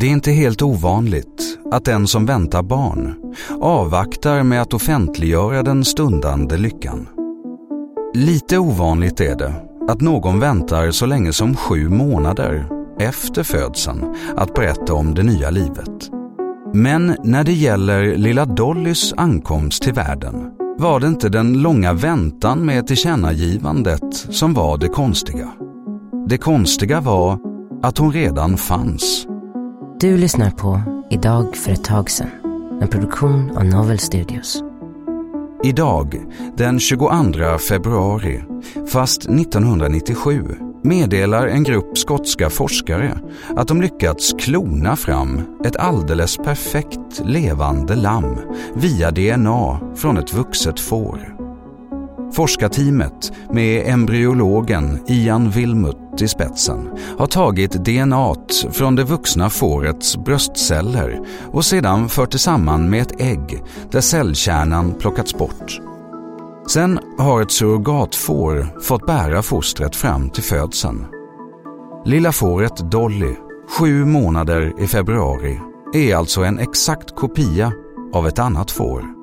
Det är inte helt ovanligt att den som väntar barn avvaktar med att offentliggöra den stundande lyckan. Lite ovanligt är det att någon väntar så länge som sju månader efter födseln att berätta om det nya livet. Men när det gäller lilla Dollys ankomst till världen var det inte den långa väntan med tillkännagivandet som var det konstiga. Det konstiga var att hon redan fanns. Du lyssnar på Idag för ett tag sedan, en produktion av Novel Studios. Idag, den 22 februari, fast 1997, meddelar en grupp skotska forskare att de lyckats klona fram ett alldeles perfekt levande lamm via DNA från ett vuxet får. Forskarteamet med embryologen Ian Wilmut i spetsen har tagit DNA från det vuxna fårets bröstceller och sedan fört det samman med ett ägg där cellkärnan plockats bort. Sen har ett surrogatfår fått bära fostret fram till födseln. Lilla fåret Dolly, sju månader i februari, är alltså en exakt kopia av ett annat får.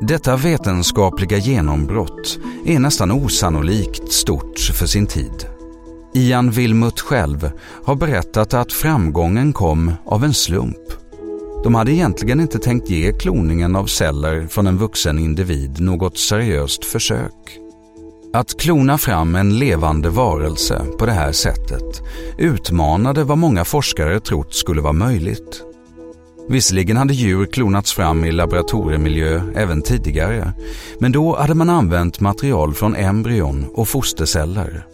Detta vetenskapliga genombrott är nästan osannolikt stort för sin tid. Ian Wilmut själv har berättat att framgången kom av en slump. De hade egentligen inte tänkt ge kloningen av celler från en vuxen individ något seriöst försök. Att klona fram en levande varelse på det här sättet utmanade vad många forskare trott skulle vara möjligt. Visserligen hade djur klonats fram i laboratoriemiljö även tidigare, men då hade man använt material från embryon och fosterceller.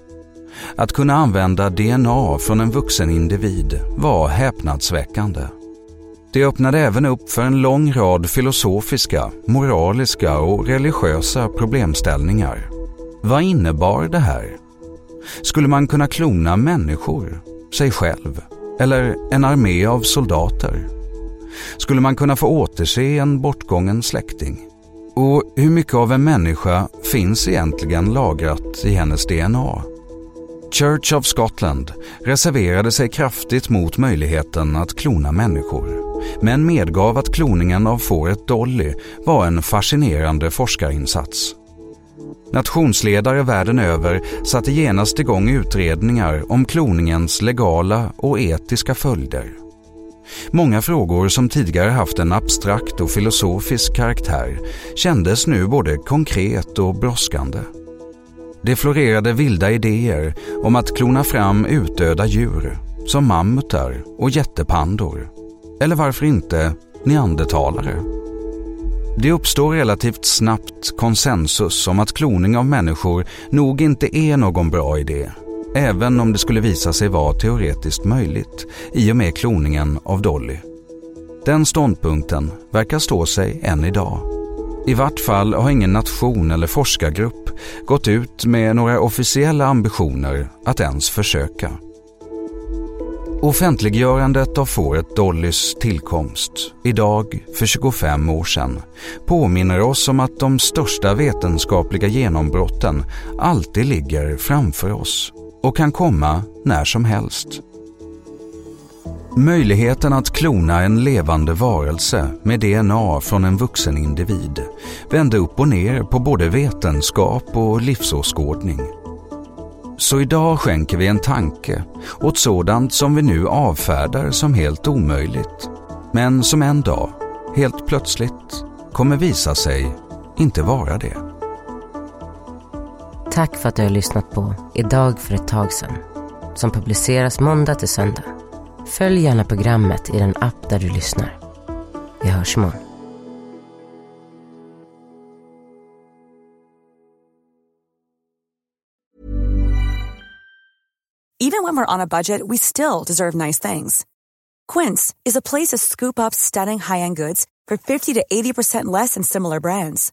Att kunna använda DNA från en vuxen individ var häpnadsväckande. Det öppnade även upp för en lång rad filosofiska, moraliska och religiösa problemställningar. Vad innebar det här? Skulle man kunna klona människor, sig själv eller en armé av soldater? Skulle man kunna få återse en bortgången släkting? Och hur mycket av en människa finns egentligen lagrat i hennes DNA? Church of Scotland reserverade sig kraftigt mot möjligheten att klona människor men medgav att kloningen av fåret Dolly var en fascinerande forskarinsats. Nationsledare världen över satte genast igång utredningar om kloningens legala och etiska följder. Många frågor som tidigare haft en abstrakt och filosofisk karaktär kändes nu både konkret och brådskande. Det florerade vilda idéer om att klona fram utdöda djur som mammutar och jättepandor. Eller varför inte neandertalare? Det uppstår relativt snabbt konsensus om att kloning av människor nog inte är någon bra idé, även om det skulle visa sig vara teoretiskt möjligt i och med kloningen av Dolly. Den ståndpunkten verkar stå sig än idag. I vart fall har ingen nation eller forskargrupp gått ut med några officiella ambitioner att ens försöka. Offentliggörandet av fåret Dollys tillkomst, idag för 25 år sedan, påminner oss om att de största vetenskapliga genombrotten alltid ligger framför oss och kan komma när som helst. Möjligheten att klona en levande varelse med DNA från en vuxen individ vände upp och ner på både vetenskap och livsåskådning. Så idag skänker vi en tanke åt sådant som vi nu avfärdar som helt omöjligt, men som en dag, helt plötsligt, kommer visa sig inte vara det. Tack för att du har lyssnat på Idag för ett tag sedan, som publiceras måndag till söndag. Följ gärna programmet i den app där du lyssnar. Vi hörs imorgon. Even when we're on a budget, we still deserve nice things. Quince is a place to scoop up stunning high-end goods for 50 to 80% less than similar brands.